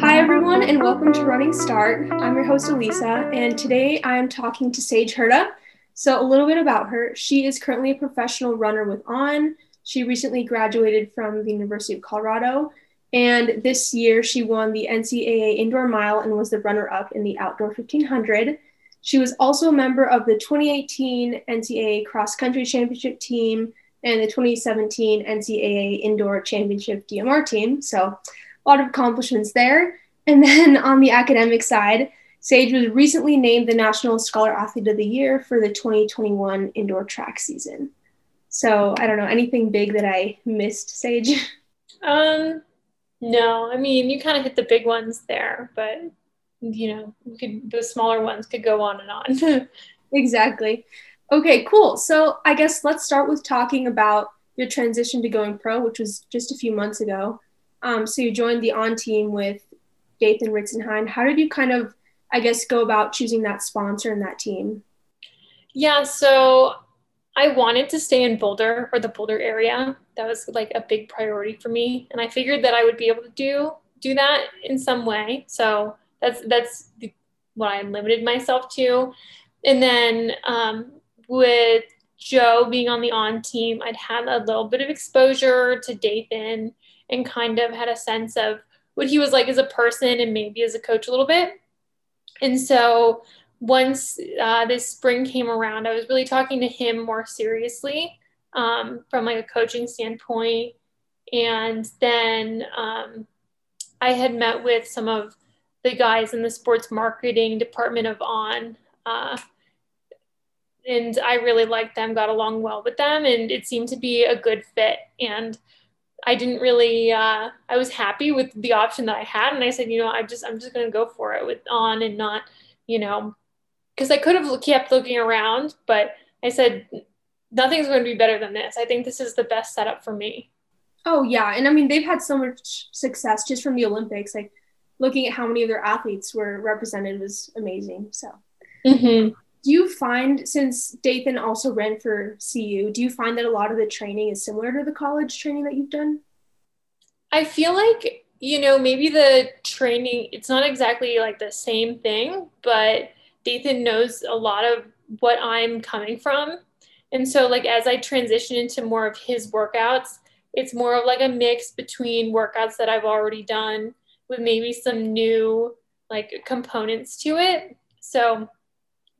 Hi, everyone, and welcome to Running Start. I'm your host, Elisa, and today I'm talking to Sage Hurta. So, a little bit about her. She is currently a professional runner with On. She recently graduated from the University of Colorado, and this year she won the NCAA Indoor Mile and was the runner up in the Outdoor 1500. She was also a member of the 2018 NCAA Cross Country Championship team and the 2017 NCAA Indoor Championship DMR team. So, a lot of accomplishments there. And then on the academic side, Sage was recently named the National Scholar Athlete of the Year for the 2021 indoor track season. So, I don't know, anything big that I missed, Sage? Um, no, I mean, you kind of hit the big ones there, but you know, could, the smaller ones could go on and on. exactly. Okay, cool. So I guess let's start with talking about your transition to going pro, which was just a few months ago. Um, so you joined the on team with Dathan Ritzenhein. How did you kind of, I guess, go about choosing that sponsor and that team? Yeah, so I wanted to stay in Boulder or the Boulder area. That was like a big priority for me, and I figured that I would be able to do do that in some way. So that's that's what I limited myself to. And then um, with Joe being on the on team, I'd had a little bit of exposure to Dathan and kind of had a sense of what he was like as a person and maybe as a coach a little bit. And so once uh, this spring came around, I was really talking to him more seriously um, from like a coaching standpoint. And then um, I had met with some of the guys in the sports marketing department of On. Uh, and I really liked them, got along well with them, and it seemed to be a good fit. And I didn't really, uh, I was happy with the option that I had. And I said, you know, I'm just, I'm just going to go for it with On and not, you know, because I could have kept looking around, but I said, nothing's going to be better than this. I think this is the best setup for me. Oh, yeah. And I mean, they've had so much success just from the Olympics. Like, looking at how many of their athletes were represented was amazing. So, mm-hmm. Do you find since Dathan also ran for CU, do you find that a lot of the training is similar to the college training that you've done? I feel like you know maybe the training it's not exactly like the same thing, but Dathan knows a lot of what I'm coming from. And so like as I transition into more of his workouts, it's more of like a mix between workouts that I've already done with maybe some new like components to it. So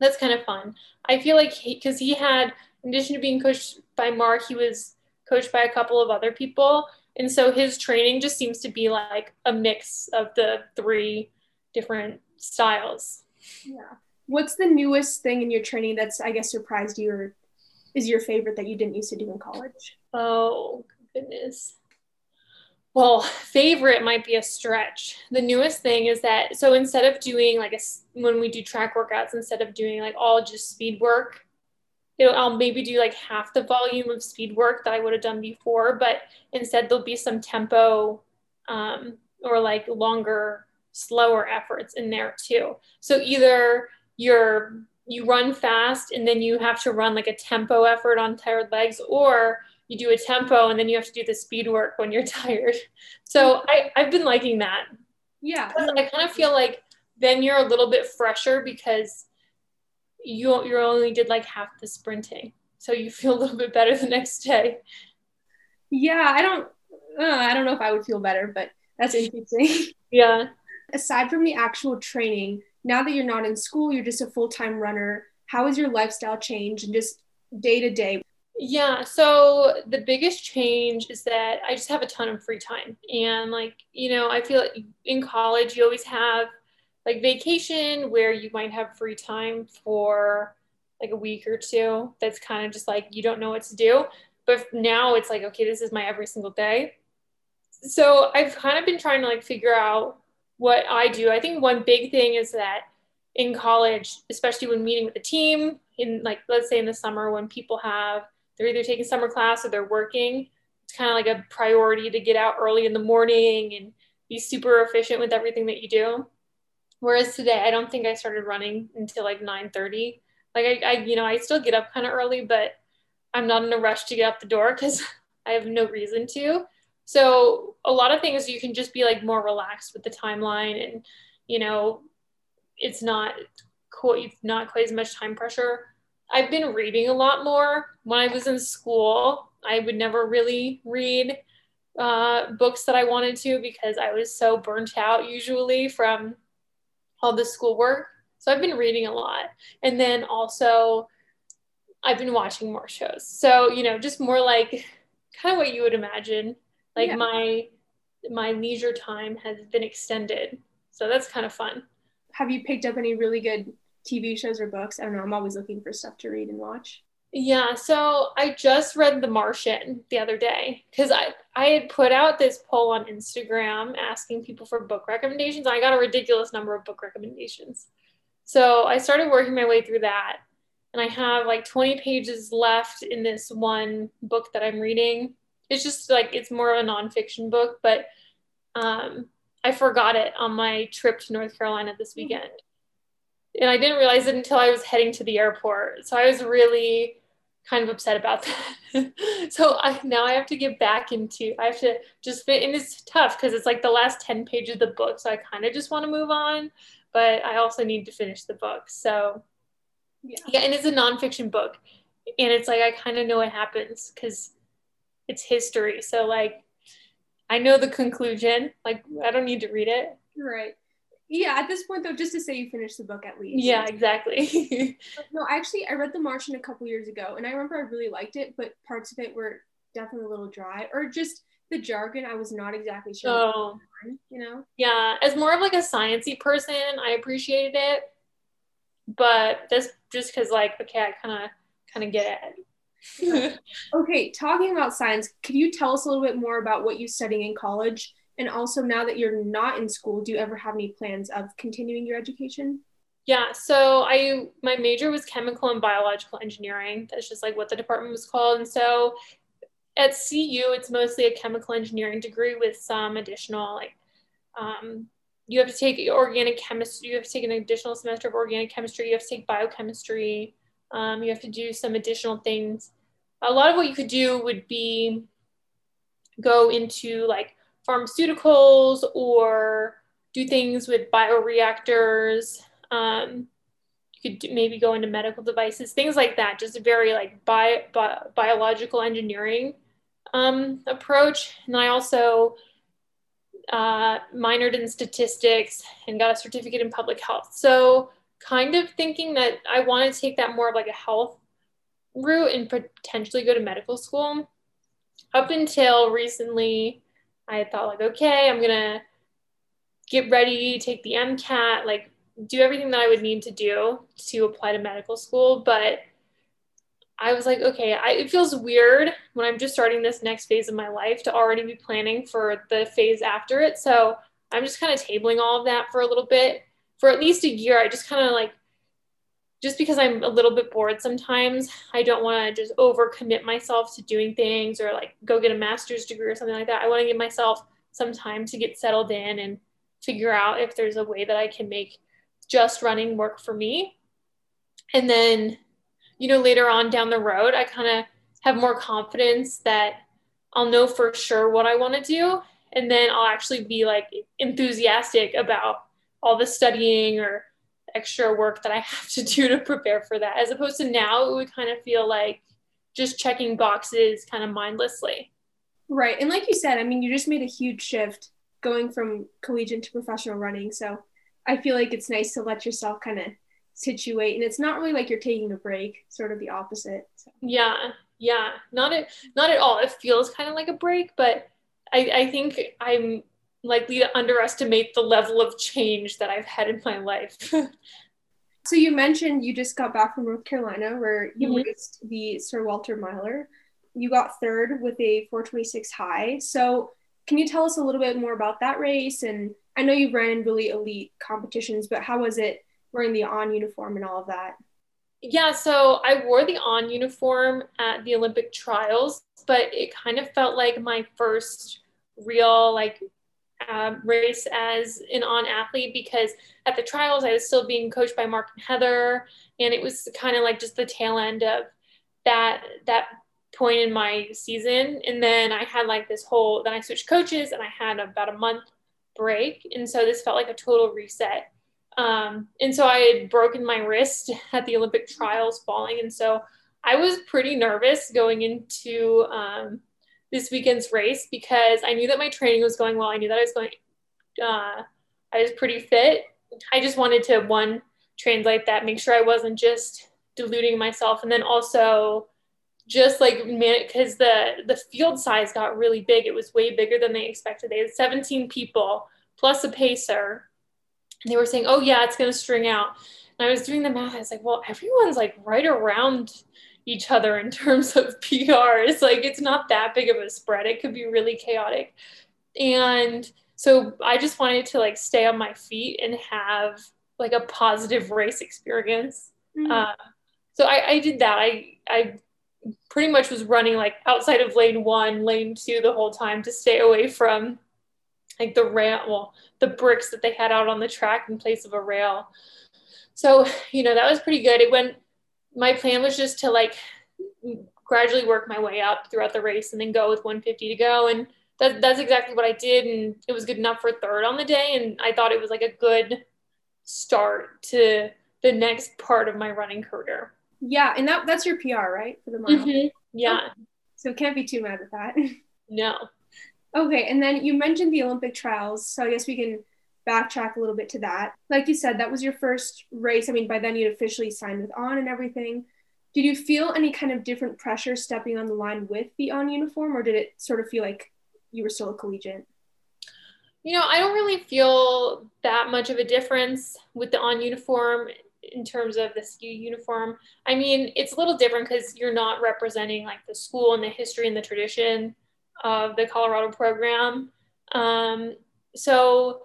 that's kind of fun. I feel like because he, he, had, in addition to being coached by Mark, he was coached by a couple of other people. And so his training just seems to be like a mix of the three different styles. Yeah. What's the newest thing in your training that's, I guess, surprised you or is your favorite that you didn't used to do in college? Oh, goodness. Well, favorite might be a stretch. The newest thing is that so instead of doing like a when we do track workouts, instead of doing like all just speed work, it'll, I'll maybe do like half the volume of speed work that I would have done before, but instead there'll be some tempo um, or like longer, slower efforts in there too. So either you're you run fast and then you have to run like a tempo effort on tired legs, or you do a tempo and then you have to do the speed work when you're tired. So I, I've been liking that. Yeah. I kind of feel like then you're a little bit fresher because you you only did like half the sprinting. So you feel a little bit better the next day. Yeah, I don't uh, I don't know if I would feel better, but that's interesting. yeah. Aside from the actual training, now that you're not in school, you're just a full-time runner. How has your lifestyle changed and just day to day? Yeah, so the biggest change is that I just have a ton of free time. And like, you know, I feel like in college you always have like vacation where you might have free time for like a week or two. That's kind of just like you don't know what to do. But now it's like, okay, this is my every single day. So I've kind of been trying to like figure out what I do. I think one big thing is that in college, especially when meeting with the team, in like let's say in the summer when people have they're either taking summer class or they're working. It's kind of like a priority to get out early in the morning and be super efficient with everything that you do. Whereas today, I don't think I started running until like 9:30. Like I, I you know, I still get up kind of early, but I'm not in a rush to get out the door because I have no reason to. So a lot of things you can just be like more relaxed with the timeline and, you know, it's not quite, not quite as much time pressure. I've been reading a lot more. When I was in school, I would never really read uh, books that I wanted to because I was so burnt out usually from all the schoolwork. So I've been reading a lot. And then also, I've been watching more shows. So, you know, just more like kind of what you would imagine. Like yeah. my my leisure time has been extended. So that's kind of fun. Have you picked up any really good TV shows or books? I don't know. I'm always looking for stuff to read and watch. Yeah, so I just read The Martian the other day because I, I had put out this poll on Instagram asking people for book recommendations. I got a ridiculous number of book recommendations. So I started working my way through that. And I have like 20 pages left in this one book that I'm reading. It's just like, it's more of a nonfiction book, but um, I forgot it on my trip to North Carolina this hmm. weekend. And I didn't realize it until I was heading to the airport. So I was really kind of upset about that. so I, now I have to get back into, I have to just fit, and it's tough because it's like the last 10 pages of the book. So I kind of just want to move on, but I also need to finish the book. So yeah, yeah and it's a nonfiction book. And it's like, I kind of know what happens because it's history. So like, I know the conclusion. Like, I don't need to read it. Right yeah at this point though just to say you finished the book at least. Yeah exactly. No actually i read the martian a couple years ago and i remember i really liked it but parts of it were definitely a little dry or just the jargon i was not exactly sure oh. you know? Yeah as more of like a sciency person i appreciated it but that's just because like okay i kind of kind of get it. Okay talking about science could you tell us a little bit more about what you studying in college and also, now that you're not in school, do you ever have any plans of continuing your education? Yeah, so I my major was chemical and biological engineering. That's just like what the department was called. And so at CU, it's mostly a chemical engineering degree with some additional like um, you have to take organic chemistry. You have to take an additional semester of organic chemistry. You have to take biochemistry. Um, you have to do some additional things. A lot of what you could do would be go into like pharmaceuticals or do things with bioreactors. Um, you could do, maybe go into medical devices, things like that. Just a very like bi- bi- biological engineering um, approach. And I also uh, minored in statistics and got a certificate in public health. So kind of thinking that I want to take that more of like a health route and potentially go to medical school. Up until recently, I thought like, okay, I'm gonna get ready, take the MCAT, like do everything that I would need to do to apply to medical school. But I was like, okay, I, it feels weird when I'm just starting this next phase of my life to already be planning for the phase after it. So I'm just kind of tabling all of that for a little bit. For at least a year, I just kind of like just because I'm a little bit bored sometimes, I don't want to just overcommit myself to doing things or like go get a master's degree or something like that. I want to give myself some time to get settled in and figure out if there's a way that I can make just running work for me. And then, you know, later on down the road, I kind of have more confidence that I'll know for sure what I want to do. And then I'll actually be like enthusiastic about all the studying or extra work that I have to do to prepare for that, as opposed to now it would kind of feel like just checking boxes kind of mindlessly. Right. And like you said, I mean, you just made a huge shift going from collegiate to professional running. So I feel like it's nice to let yourself kind of situate and it's not really like you're taking a break, sort of the opposite. So. Yeah. Yeah. Not at not at all. It feels kind of like a break, but I, I think I'm likely to underestimate the level of change that I've had in my life. so you mentioned you just got back from North Carolina where you mm-hmm. raced the Sir Walter Miler. You got third with a 426 high. So can you tell us a little bit more about that race? And I know you've ran in really elite competitions, but how was it wearing the on uniform and all of that? Yeah, so I wore the on uniform at the Olympic trials, but it kind of felt like my first real like um, race as an on athlete because at the trials I was still being coached by Mark and Heather, and it was kind of like just the tail end of that that point in my season. And then I had like this whole, then I switched coaches and I had about a month break. And so this felt like a total reset. Um, and so I had broken my wrist at the Olympic trials falling. And so I was pretty nervous going into um, this weekend's race because I knew that my training was going well. I knew that I was going, uh, I was pretty fit. I just wanted to, one, translate that, make sure I wasn't just deluding myself. And then also, just like man because the the field size got really big it was way bigger than they expected they had 17 people plus a pacer and they were saying oh yeah it's going to string out and i was doing the math i was like well everyone's like right around each other in terms of prs like it's not that big of a spread it could be really chaotic and so i just wanted to like stay on my feet and have like a positive race experience mm-hmm. uh, so I, I did that i i pretty much was running like outside of lane one, lane two the whole time to stay away from like the rail, well, the bricks that they had out on the track in place of a rail. So, you know, that was pretty good. It went, my plan was just to like gradually work my way up throughout the race and then go with 150 to go. And that, that's exactly what I did. And it was good enough for third on the day. And I thought it was like a good start to the next part of my running career. Yeah, and that that's your PR, right? For the mile. Mm-hmm. Yeah. Oh, so can't be too mad at that. No. Okay, and then you mentioned the Olympic trials, so I guess we can backtrack a little bit to that. Like you said, that was your first race. I mean, by then you'd officially signed with On and everything. Did you feel any kind of different pressure stepping on the line with the On uniform, or did it sort of feel like you were still a collegiate? You know, I don't really feel that much of a difference with the On uniform in terms of the CU uniform. I mean, it's a little different because you're not representing like the school and the history and the tradition of the Colorado program. Um, so,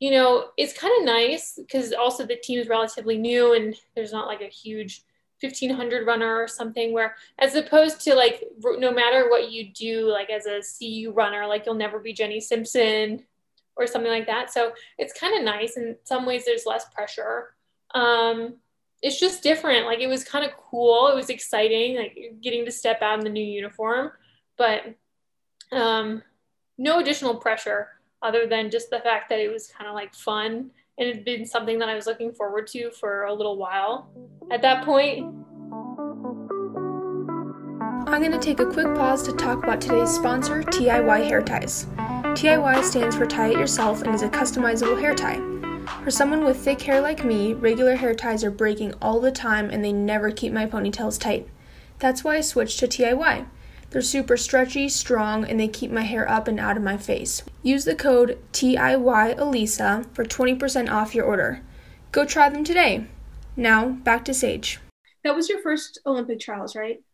you know, it's kind of nice because also the team is relatively new and there's not like a huge 1500 runner or something where as opposed to like no matter what you do like as a cu runner like you'll never be jenny simpson or something like that. So it's kind of nice. In some ways there's less pressure. Um, it's just different. Like it was kind of cool. It was exciting, like getting to step out in the new uniform, but um, no additional pressure other than just the fact that it was kind of like fun and it had been something that I was looking forward to for a little while at that point. I'm going to take a quick pause to talk about today's sponsor, TIY Hair Ties. TIY stands for Tie It Yourself and is a customizable hair tie. For someone with thick hair like me, regular hair ties are breaking all the time and they never keep my ponytails tight. That's why I switched to TIY. They're super stretchy, strong, and they keep my hair up and out of my face. Use the code TIYElisa for 20% off your order. Go try them today. Now, back to Sage. That was your first Olympic trials, right?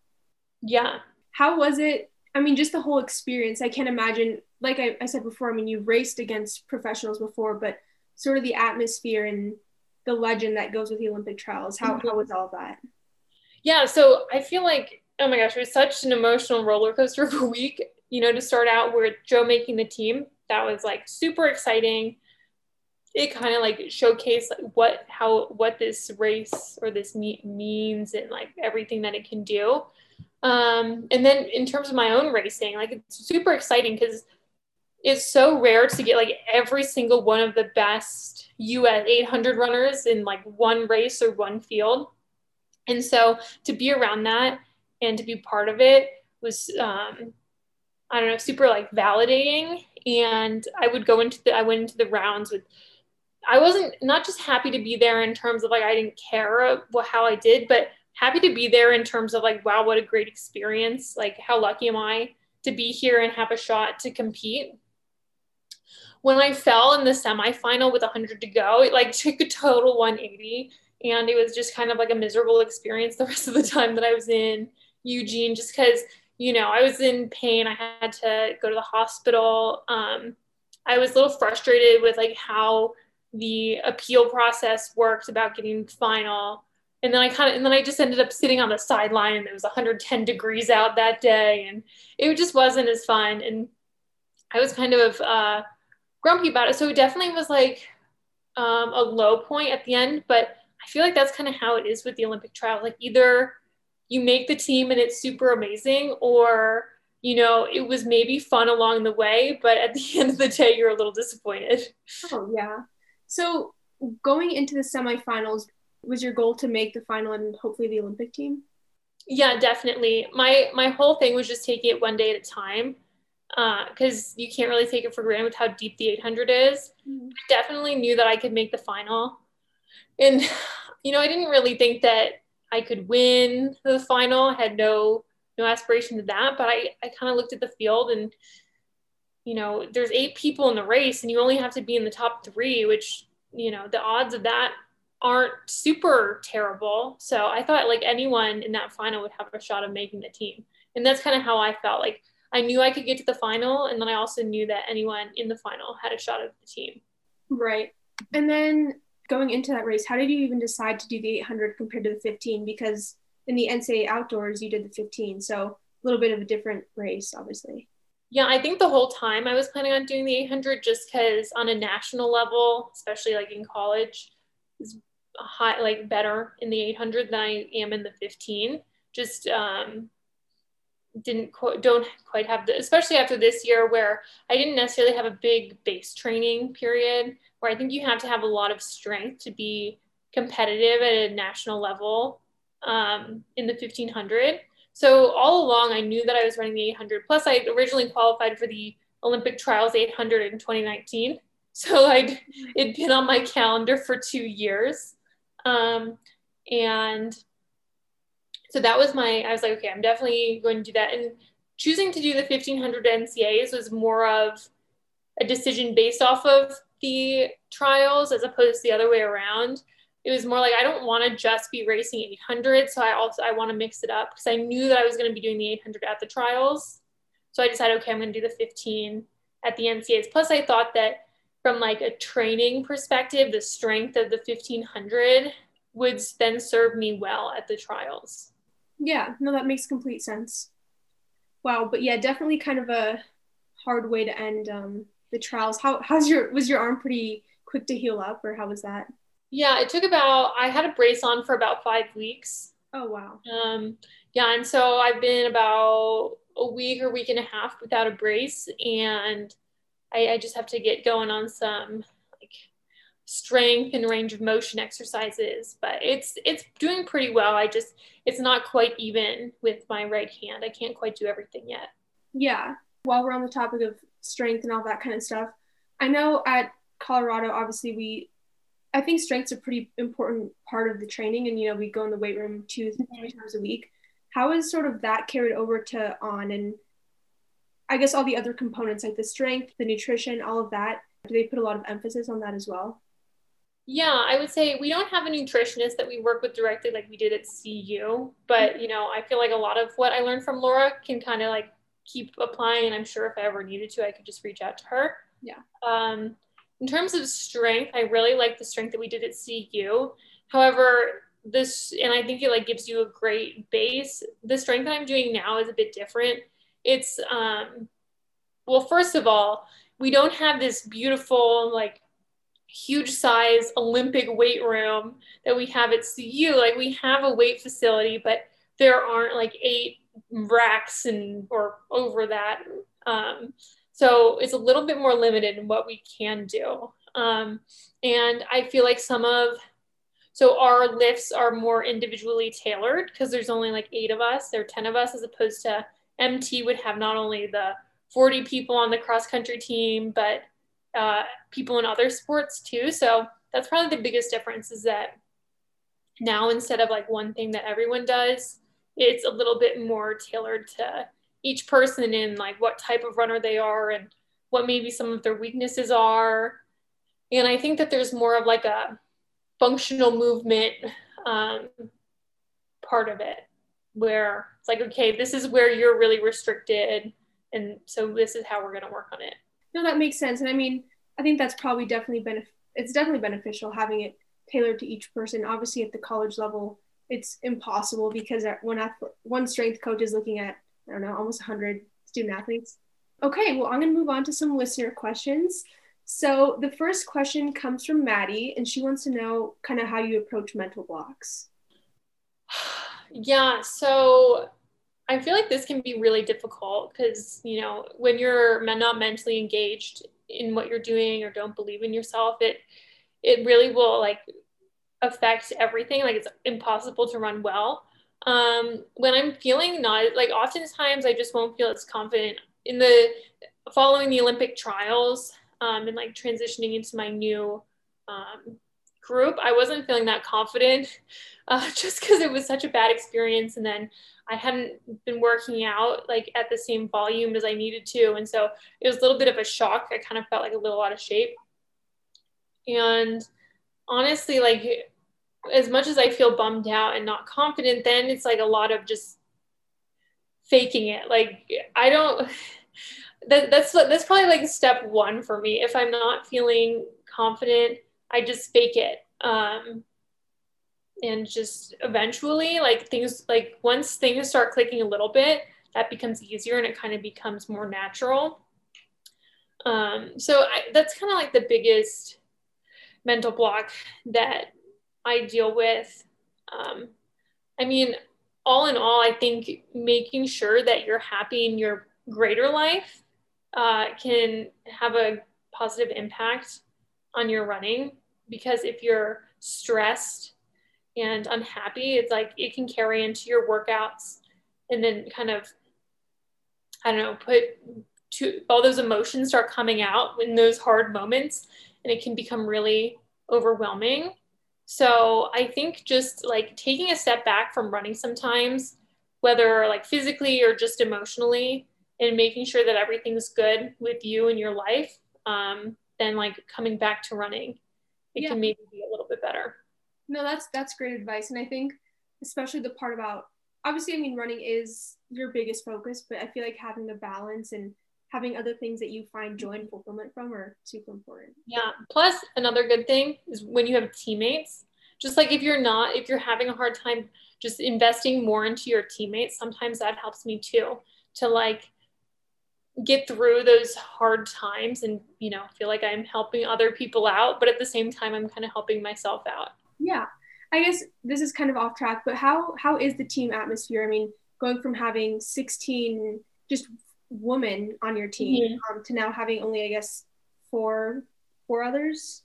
Yeah. How was it? I mean, just the whole experience. I can't imagine, like I, I said before, I mean, you've raced against professionals before, but sort of the atmosphere and the legend that goes with the Olympic trials. How, mm-hmm. how was all that? Yeah, so I feel like, oh my gosh, it was such an emotional roller coaster of a week, you know, to start out with Joe making the team. That was like super exciting. It kind of like showcased what, how, what this race or this meet means and like everything that it can do. Um, and then in terms of my own racing, like it's super exciting because it's so rare to get like every single one of the best US 800 runners in like one race or one field. And so to be around that and to be part of it was, um, I don't know, super like validating. And I would go into the, I went into the rounds with, I wasn't not just happy to be there in terms of like, I didn't care what, how I did, but happy to be there in terms of like, wow, what a great experience. Like, how lucky am I to be here and have a shot to compete? when I fell in the semifinal with 100 to go, it like took a total 180. And it was just kind of like a miserable experience the rest of the time that I was in Eugene, just because, you know, I was in pain. I had to go to the hospital. Um, I was a little frustrated with like how the appeal process worked about getting final. And then I kind of, and then I just ended up sitting on the sideline and it was 110 degrees out that day and it just wasn't as fun. And I was kind of, uh, grumpy about it. So it definitely was like um, a low point at the end, but I feel like that's kind of how it is with the Olympic trial. Like either you make the team and it's super amazing, or you know, it was maybe fun along the way, but at the end of the day, you're a little disappointed. Oh, yeah. So, going into the semifinals, was your goal to make the final and hopefully the Olympic team? Yeah, definitely. My my whole thing was just taking it one day at a time because uh, you can't really take it for granted with how deep the 800 is. Mm-hmm. I definitely knew that I could make the final. And, you know, I didn't really think that I could win the final. I had no no aspiration to that, but I, I kind of looked at the field and, you know, there's eight people in the race and you only have to be in the top three, which, you know, the odds of that aren't super terrible. So I thought like anyone in that final would have a shot of making the team. And that's kind of how I felt like I knew I could get to the final. And then I also knew that anyone in the final had a shot at the team. Right. And then going into that race, how did you even decide to do the 800 compared to the 15? Because in the NCAA outdoors, you did the 15. So a little bit of a different race, obviously. Yeah, I think the whole time I was planning on doing the 800 just because on a national level, especially like in college, is high, like better in the 800 than I am in the 15. Just um, didn't qu- don't quite have the, especially after this year where I didn't necessarily have a big base training period where I think you have to have a lot of strength to be competitive at a national level um, in the 1500. So all along, I knew that I was running the 800. Plus, I originally qualified for the Olympic Trials 800 in 2019. So I'd it'd been on my calendar for two years, um, and so that was my. I was like, okay, I'm definitely going to do that. And choosing to do the 1500 NCAAs was more of a decision based off of the trials as opposed to the other way around it was more like I don't want to just be racing 800, so I also I want to mix it up because I knew that I was going to be doing the 800 at the trials. So I decided, okay, I'm going to do the 15 at the NCAAs. Plus, I thought that from like a training perspective, the strength of the 1500 would then serve me well at the trials. Yeah, no, that makes complete sense. Wow, but yeah, definitely kind of a hard way to end um, the trials. How how's your was your arm pretty quick to heal up, or how was that? Yeah, it took about, I had a brace on for about five weeks. Oh, wow. Um, yeah, and so I've been about a week or week and a half without a brace, and I, I just have to get going on some like strength and range of motion exercises. But it's it's doing pretty well. I just it's not quite even with my right hand. I can't quite do everything yet. Yeah. While we're on the topic of strength and all that kind of stuff, I know at Colorado, obviously we I think strength's a pretty important part of the training, and you know we go in the weight room two three times a week. How is sort of that carried over to on, and I guess all the other components like the strength, the nutrition, all of that? Do they put a lot of emphasis on that as well? Yeah, I would say we don't have a nutritionist that we work with directly like we did at CU, but you know I feel like a lot of what I learned from Laura can kind of like keep applying, and I'm sure if I ever needed to, I could just reach out to her. Yeah. Um, in terms of strength, I really like the strength that we did at CU. However, this and I think it like gives you a great base. The strength that I'm doing now is a bit different. It's um well, first of all, we don't have this beautiful like huge size Olympic weight room that we have at CU. Like we have a weight facility, but there aren't like eight racks and or over that. Um, so it's a little bit more limited in what we can do. Um, and I feel like some of, so our lifts are more individually tailored because there's only like eight of us, there are 10 of us, as opposed to MT would have not only the 40 people on the cross country team, but uh, people in other sports too. So that's probably the biggest difference is that now instead of like one thing that everyone does, it's a little bit more tailored to each person in like what type of runner they are and what maybe some of their weaknesses are. And I think that there's more of like a functional movement um, part of it where it's like, okay, this is where you're really restricted. And so this is how we're going to work on it. No, that makes sense. And I mean, I think that's probably definitely been, it's definitely beneficial having it tailored to each person. Obviously, at the college level, it's impossible because one, ath- one strength coach is looking at I don't know, almost 100 student athletes. Okay, well, I'm going to move on to some listener questions. So the first question comes from Maddie, and she wants to know kind of how you approach mental blocks. Yeah, so I feel like this can be really difficult because, you know, when you're not mentally engaged in what you're doing or don't believe in yourself, it it really will like affect everything. Like it's impossible to run well. Um, when I'm feeling not like oftentimes I just won't feel as confident in the following the Olympic trials um, and like transitioning into my new um, group. I wasn't feeling that confident uh, just because it was such a bad experience. And then I hadn't been working out like at the same volume as I needed to. And so it was a little bit of a shock. I kind of felt like a little out of shape. And honestly, like as much as I feel bummed out and not confident, then it's like a lot of just faking it. Like I don't that, that's that's probably like step one for me. If I'm not feeling confident, I just fake it. Um, and just eventually like things like once things start clicking a little bit that becomes easier and it kind of becomes more natural um, so I, that's kind of like the biggest mental block that i deal with um, i mean all in all i think making sure that you're happy in your greater life uh, can have a positive impact on your running because if you're stressed and unhappy, it's like it can carry into your workouts and then kind of, I don't know, put to all those emotions start coming out in those hard moments and it can become really overwhelming. So I think just like taking a step back from running sometimes, whether like physically or just emotionally, and making sure that everything's good with you and your life, um, then like coming back to running, it yeah. can maybe be a little bit better. No, that's that's great advice, and I think especially the part about obviously, I mean, running is your biggest focus, but I feel like having the balance and having other things that you find joy and fulfillment from are super important. Yeah. Plus, another good thing is when you have teammates. Just like if you're not, if you're having a hard time, just investing more into your teammates. Sometimes that helps me too to like get through those hard times and you know feel like i'm helping other people out but at the same time i'm kind of helping myself out yeah. I guess this is kind of off track, but how how is the team atmosphere? I mean, going from having 16 just women on your team mm-hmm. um, to now having only, I guess, four four others.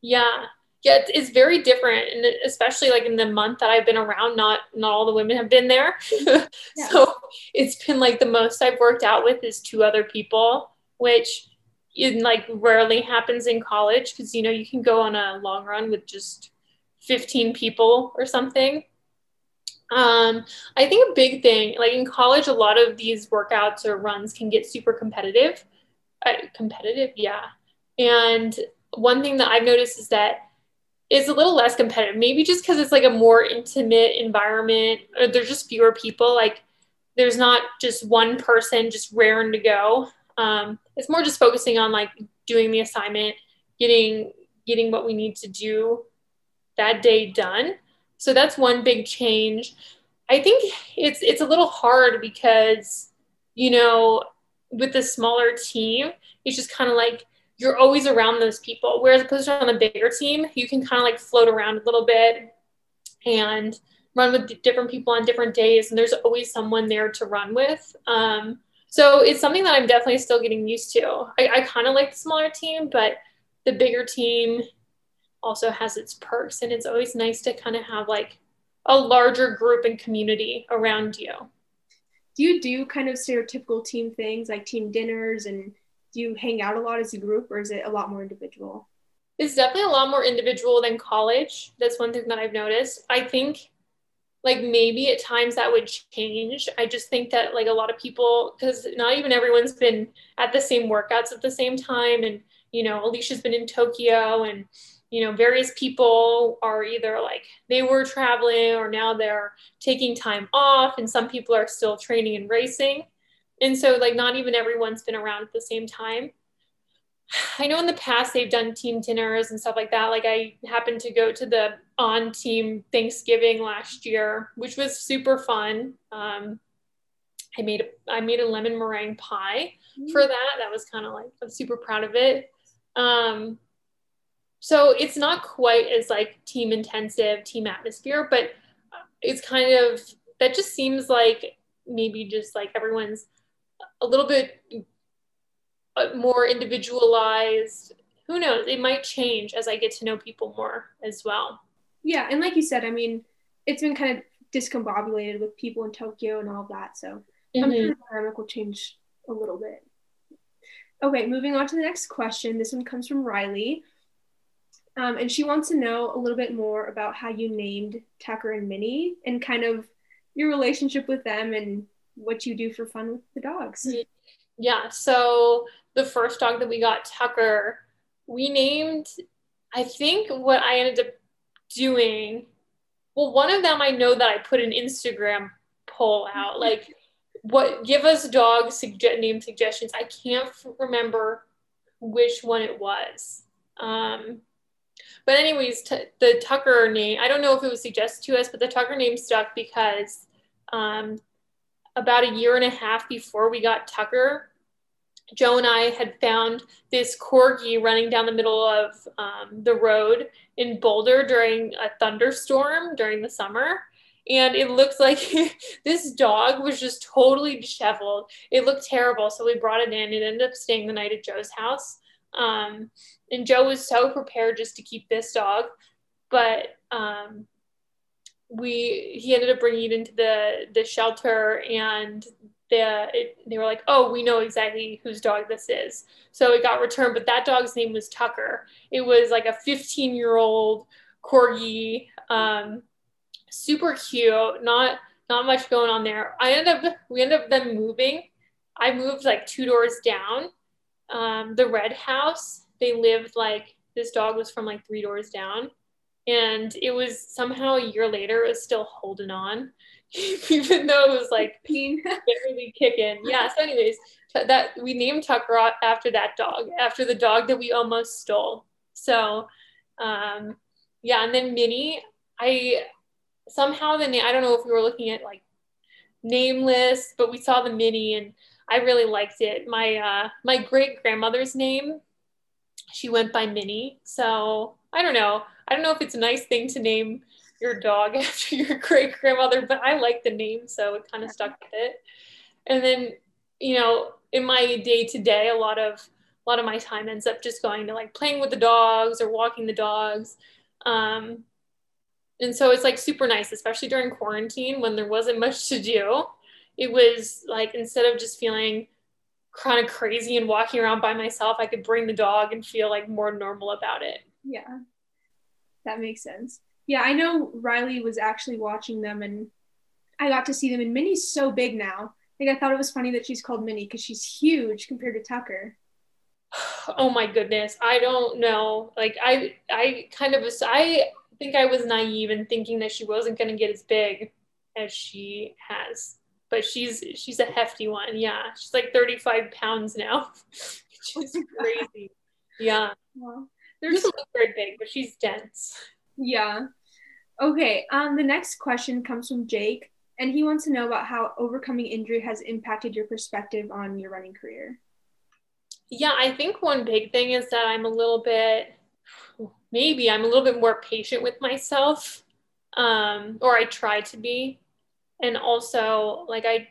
Yeah, yeah, it's, it's very different, and especially like in the month that I've been around, not not all the women have been there. yeah. So it's been like the most I've worked out with is two other people, which in like rarely happens in college because you know you can go on a long run with just 15 people or something. Um, I think a big thing, like in college, a lot of these workouts or runs can get super competitive. Uh, competitive, yeah. And one thing that I've noticed is that it's a little less competitive, maybe just because it's like a more intimate environment, or there's just fewer people. Like there's not just one person just raring to go. Um, it's more just focusing on like doing the assignment, getting getting what we need to do that day done. So that's one big change. I think it's it's a little hard because you know with the smaller team, it's just kind of like you're always around those people. Whereas opposed to on the bigger team, you can kind of like float around a little bit and run with different people on different days, and there's always someone there to run with. Um, so it's something that I'm definitely still getting used to. I, I kind of like the smaller team, but the bigger team also has its perks and it's always nice to kind of have like a larger group and community around you do you do kind of stereotypical team things like team dinners and do you hang out a lot as a group or is it a lot more individual? It's definitely a lot more individual than college. That's one thing that i've noticed. I think like maybe at times that would change. I just think that like a lot of people because not even everyone's been at the same workouts at the same time. And you know alicia's been in tokyo and you know, various people are either like they were traveling or now they're taking time off, and some people are still training and racing. And so, like, not even everyone's been around at the same time. I know in the past they've done team dinners and stuff like that. Like, I happened to go to the on team Thanksgiving last year, which was super fun. Um, I made a, I made a lemon meringue pie for mm. that. That was kind of like I'm super proud of it. Um, so it's not quite as like team intensive, team atmosphere, but it's kind of that just seems like maybe just like everyone's a little bit uh, more individualized. Who knows? It might change as I get to know people more as well. Yeah, and like you said, I mean, it's been kind of discombobulated with people in Tokyo and all of that. So mm-hmm. I'm sure the dynamic will change a little bit. Okay, moving on to the next question. This one comes from Riley. Um, and she wants to know a little bit more about how you named Tucker and Minnie and kind of your relationship with them and what you do for fun with the dogs. Yeah, so the first dog that we got, Tucker, we named, I think what I ended up doing, well, one of them I know that I put an Instagram poll out, like, what give us dog suge- name suggestions. I can't remember which one it was. Um, but anyways, t- the Tucker name, I don't know if it was suggested to us, but the Tucker name stuck because um, about a year and a half before we got Tucker, Joe and I had found this corgi running down the middle of um, the road in Boulder during a thunderstorm during the summer. And it looked like this dog was just totally disheveled. It looked terrible. So we brought it in. It ended up staying the night at Joe's house. Um, and Joe was so prepared just to keep this dog. But um, we he ended up bringing it into the the shelter and the, it, they were like, oh, we know exactly whose dog this is. So it got returned, but that dog's name was Tucker. It was like a 15 year old corgi, um, super cute, not not much going on there. I ended up we ended up then moving. I moved like two doors down. Um, the red house, they lived like this dog was from like three doors down and it was somehow a year later it was still holding on even though it was like really kicking. Yeah so anyways that we named tucker after that dog after the dog that we almost stole. So um yeah and then minnie i somehow the name i don't know if we were looking at like nameless but we saw the minnie and i really liked it. My uh my great grandmother's name she went by minnie. So i don't know I don't know if it's a nice thing to name your dog after your great grandmother, but I like the name, so it kind of stuck with it. And then, you know, in my day to day, a lot of a lot of my time ends up just going to like playing with the dogs or walking the dogs. Um, and so it's like super nice, especially during quarantine when there wasn't much to do. It was like instead of just feeling kind of crazy and walking around by myself, I could bring the dog and feel like more normal about it. Yeah that makes sense. Yeah, I know Riley was actually watching them and I got to see them and Minnie's so big now. Like I thought it was funny that she's called Minnie because she's huge compared to Tucker. Oh my goodness. I don't know. Like I I kind of I think I was naive in thinking that she wasn't gonna get as big as she has. But she's she's a hefty one. Yeah. She's like 35 pounds now. she's crazy. Yeah. They're just look very big, but she's dense. Yeah. Okay. Um, the next question comes from Jake, and he wants to know about how overcoming injury has impacted your perspective on your running career. Yeah, I think one big thing is that I'm a little bit, maybe I'm a little bit more patient with myself, um, or I try to be. And also, like, I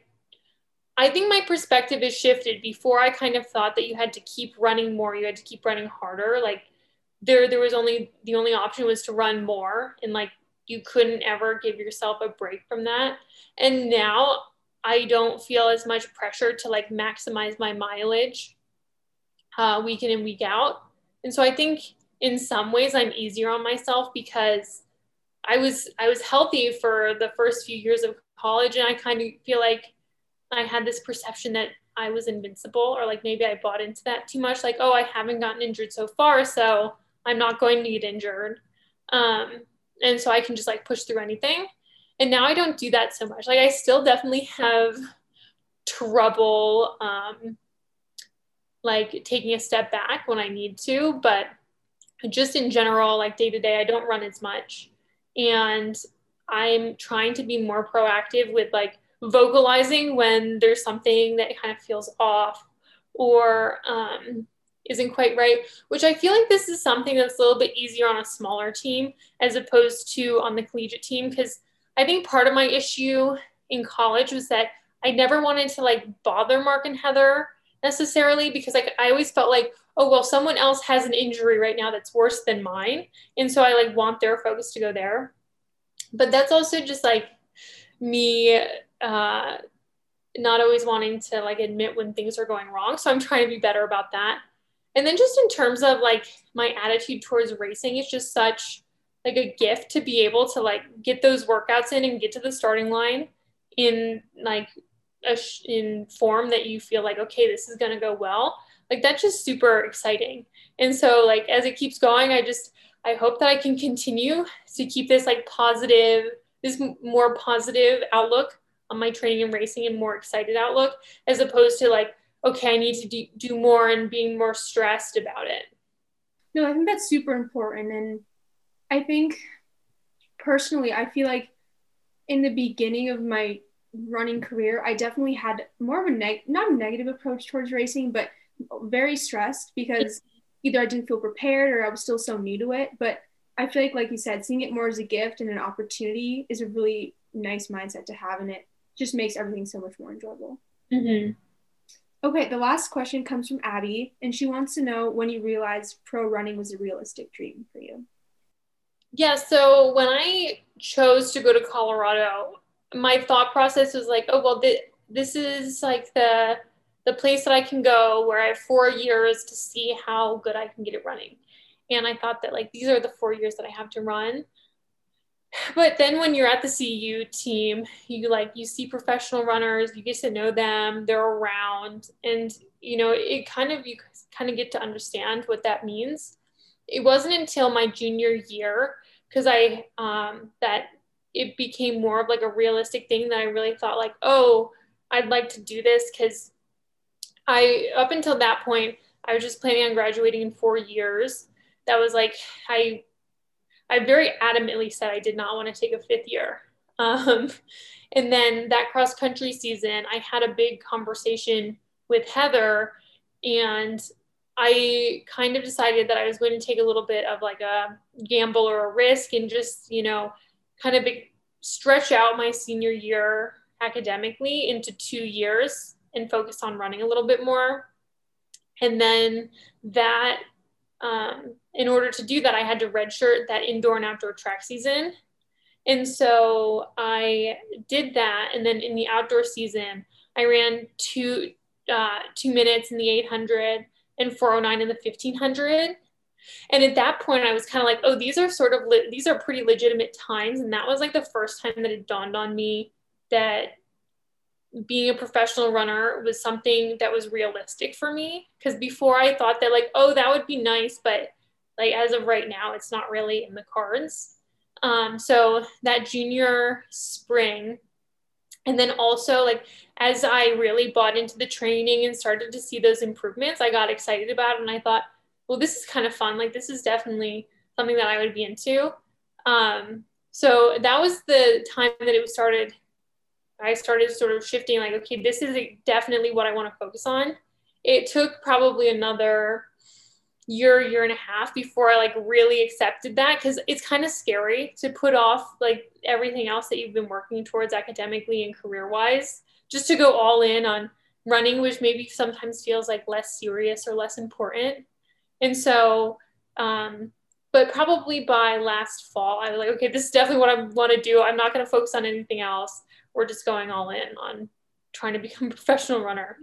I think my perspective has shifted. Before, I kind of thought that you had to keep running more, you had to keep running harder. Like, there there was only the only option was to run more and like you couldn't ever give yourself a break from that. And now i don't feel as much pressure to like maximize my mileage uh, week in and week out. And so i think in some ways i'm easier on myself because i was i was healthy for the first few years of college and i kind of feel like i had this perception that i was invincible or like maybe i bought into that too much like oh i haven't gotten injured so far so I'm not going to get injured. Um, and so I can just like push through anything. And now I don't do that so much. Like I still definitely have trouble um, like taking a step back when I need to, but just in general, like day to day, I don't run as much. And I'm trying to be more proactive with like vocalizing when there's something that kind of feels off or um, isn't quite right, which I feel like this is something that's a little bit easier on a smaller team as opposed to on the collegiate team. Because I think part of my issue in college was that I never wanted to like bother Mark and Heather necessarily because like I always felt like, oh well, someone else has an injury right now that's worse than mine. And so I like want their focus to go there. But that's also just like me uh not always wanting to like admit when things are going wrong. So I'm trying to be better about that. And then just in terms of like my attitude towards racing, it's just such like a gift to be able to like get those workouts in and get to the starting line in like a sh- in form that you feel like okay this is going to go well. Like that's just super exciting. And so like as it keeps going i just i hope that i can continue to keep this like positive this more positive outlook on my training and racing and more excited outlook as opposed to like okay i need to do, do more and being more stressed about it no i think that's super important and i think personally i feel like in the beginning of my running career i definitely had more of a neg- not a negative approach towards racing but very stressed because either i didn't feel prepared or i was still so new to it but i feel like like you said seeing it more as a gift and an opportunity is a really nice mindset to have and it just makes everything so much more enjoyable. Mm-hmm. Okay, the last question comes from Abby, and she wants to know when you realized pro running was a realistic dream for you. Yeah, so when I chose to go to Colorado, my thought process was like, oh well, th- this is like the the place that I can go where I have four years to see how good I can get it running. And I thought that like these are the four years that I have to run but then when you're at the CU team, you like you see professional runners, you get to know them, they're around, and you know it kind of you kind of get to understand what that means. It wasn't until my junior year because I um, that it became more of like a realistic thing that I really thought like, oh, I'd like to do this because I up until that point I was just planning on graduating in four years. That was like I I very adamantly said I did not want to take a fifth year. Um, and then that cross country season, I had a big conversation with Heather, and I kind of decided that I was going to take a little bit of like a gamble or a risk and just, you know, kind of stretch out my senior year academically into two years and focus on running a little bit more. And then that um, in order to do that, I had to redshirt that indoor and outdoor track season. And so I did that. And then in the outdoor season, I ran two, uh, two minutes in the 800 and 409 in the 1500. And at that point, I was kind of like, oh, these are sort of, le- these are pretty legitimate times. And that was like the first time that it dawned on me that being a professional runner was something that was realistic for me because before I thought that like oh that would be nice but like as of right now it's not really in the cards. Um, so that junior spring and then also like as I really bought into the training and started to see those improvements I got excited about it and I thought well this is kind of fun. Like this is definitely something that I would be into. Um, so that was the time that it was started. I started sort of shifting like, okay, this is definitely what I want to focus on. It took probably another year, year and a half before I like really accepted that because it's kind of scary to put off like everything else that you've been working towards academically and career wise just to go all in on running, which maybe sometimes feels like less serious or less important. And so, um, but probably by last fall, I was like, okay, this is definitely what I want to do. I'm not going to focus on anything else we're just going all in on trying to become a professional runner.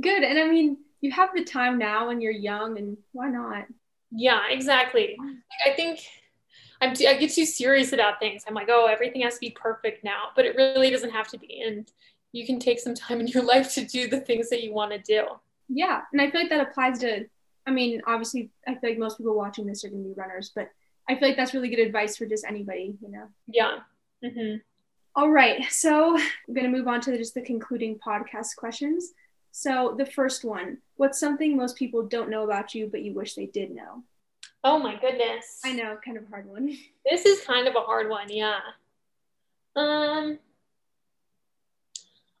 Good. And I mean, you have the time now and you're young, and why not? Yeah, exactly. Like, I think I'm t- I get too serious about things. I'm like, oh, everything has to be perfect now, but it really doesn't have to be. And you can take some time in your life to do the things that you want to do. Yeah. And I feel like that applies to, I mean, obviously, I feel like most people watching this are going to be runners, but I feel like that's really good advice for just anybody, you know? Yeah. Mm-hmm. All right, so I'm going to move on to just the concluding podcast questions. So, the first one What's something most people don't know about you, but you wish they did know? Oh my goodness. I know, kind of a hard one. This is kind of a hard one, yeah. Um,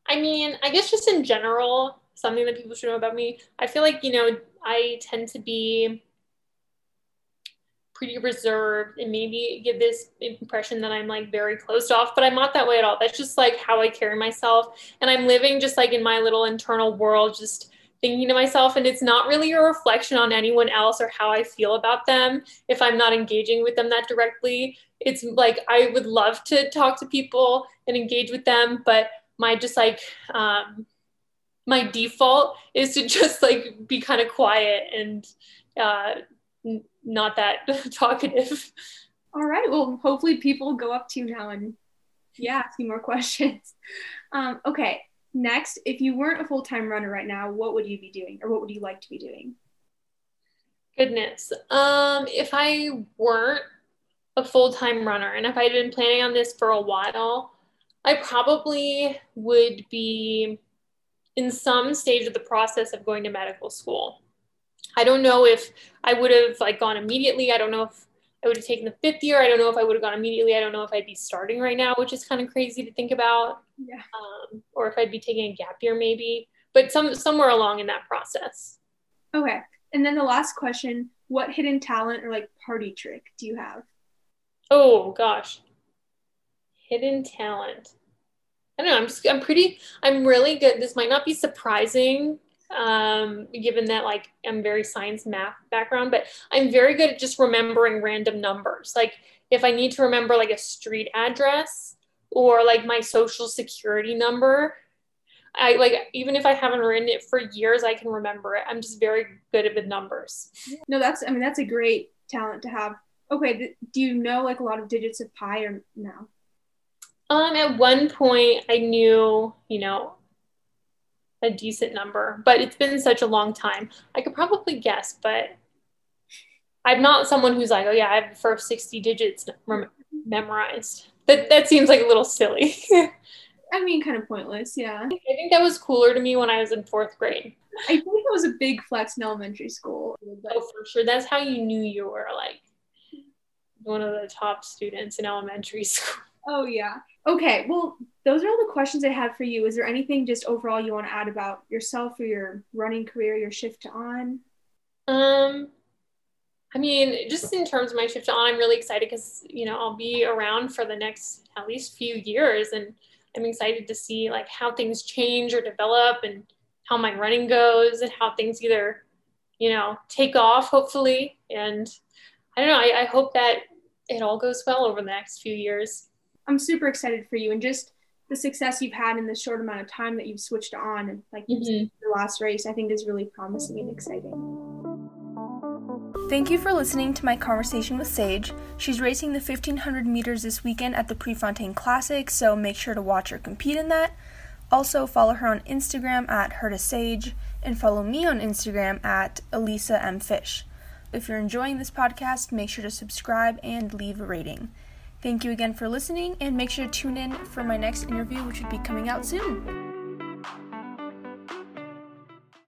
I mean, I guess just in general, something that people should know about me. I feel like, you know, I tend to be pretty reserved and maybe give this impression that I'm like very closed off, but I'm not that way at all. That's just like how I carry myself. And I'm living just like in my little internal world, just thinking to myself. And it's not really a reflection on anyone else or how I feel about them if I'm not engaging with them that directly. It's like I would love to talk to people and engage with them, but my just like, um, my default is to just like be kind of quiet and uh, not that talkative. All right. Well, hopefully people go up to you now and yeah, ask you more questions. Um, okay. Next, if you weren't a full time runner right now, what would you be doing or what would you like to be doing? Goodness. Um, if I weren't a full time runner and if I'd been planning on this for a while, I probably would be in some stage of the process of going to medical school. I don't know if I would have like gone immediately. I don't know if I would have taken the fifth year. I don't know if I would have gone immediately. I don't know if I'd be starting right now, which is kind of crazy to think about. Yeah. Um, or if I'd be taking a gap year maybe, but some somewhere along in that process. Okay. And then the last question, what hidden talent or like party trick do you have? Oh gosh. Hidden talent. I don't know. I'm just, I'm pretty, I'm really good. This might not be surprising um, given that like I'm very science math background, but I'm very good at just remembering random numbers. Like if I need to remember like a street address or like my social security number, I like even if I haven't written it for years, I can remember it. I'm just very good at the numbers. No, that's I mean that's a great talent to have. Okay, th- do you know like a lot of digits of pi or no? Um, at one point, I knew, you know, a decent number, but it's been such a long time. I could probably guess, but I'm not someone who's like, oh yeah, I have the first 60 digits memorized. That that seems like a little silly. I mean, kind of pointless, yeah. I think that was cooler to me when I was in fourth grade. I think it was a big flex in elementary school. Oh, for sure. That's how you knew you were like one of the top students in elementary school. Oh yeah. Okay. Well, those are all the questions I had for you. Is there anything just overall you want to add about yourself or your running career, your shift to on? Um, I mean, just in terms of my shift to on, I'm really excited because you know I'll be around for the next at least few years, and I'm excited to see like how things change or develop, and how my running goes, and how things either you know take off hopefully, and I don't know. I, I hope that it all goes well over the next few years. I'm super excited for you and just the success you've had in the short amount of time that you've switched on and like mm-hmm. the last race, I think is really promising and exciting. Thank you for listening to my conversation with Sage. She's racing the 1500 meters this weekend at the Prefontaine Classic, so make sure to watch her compete in that. Also, follow her on Instagram at Hurta Sage and follow me on Instagram at Elisa M. Fish. If you're enjoying this podcast, make sure to subscribe and leave a rating. Thank you again for listening, and make sure to tune in for my next interview, which would be coming out soon.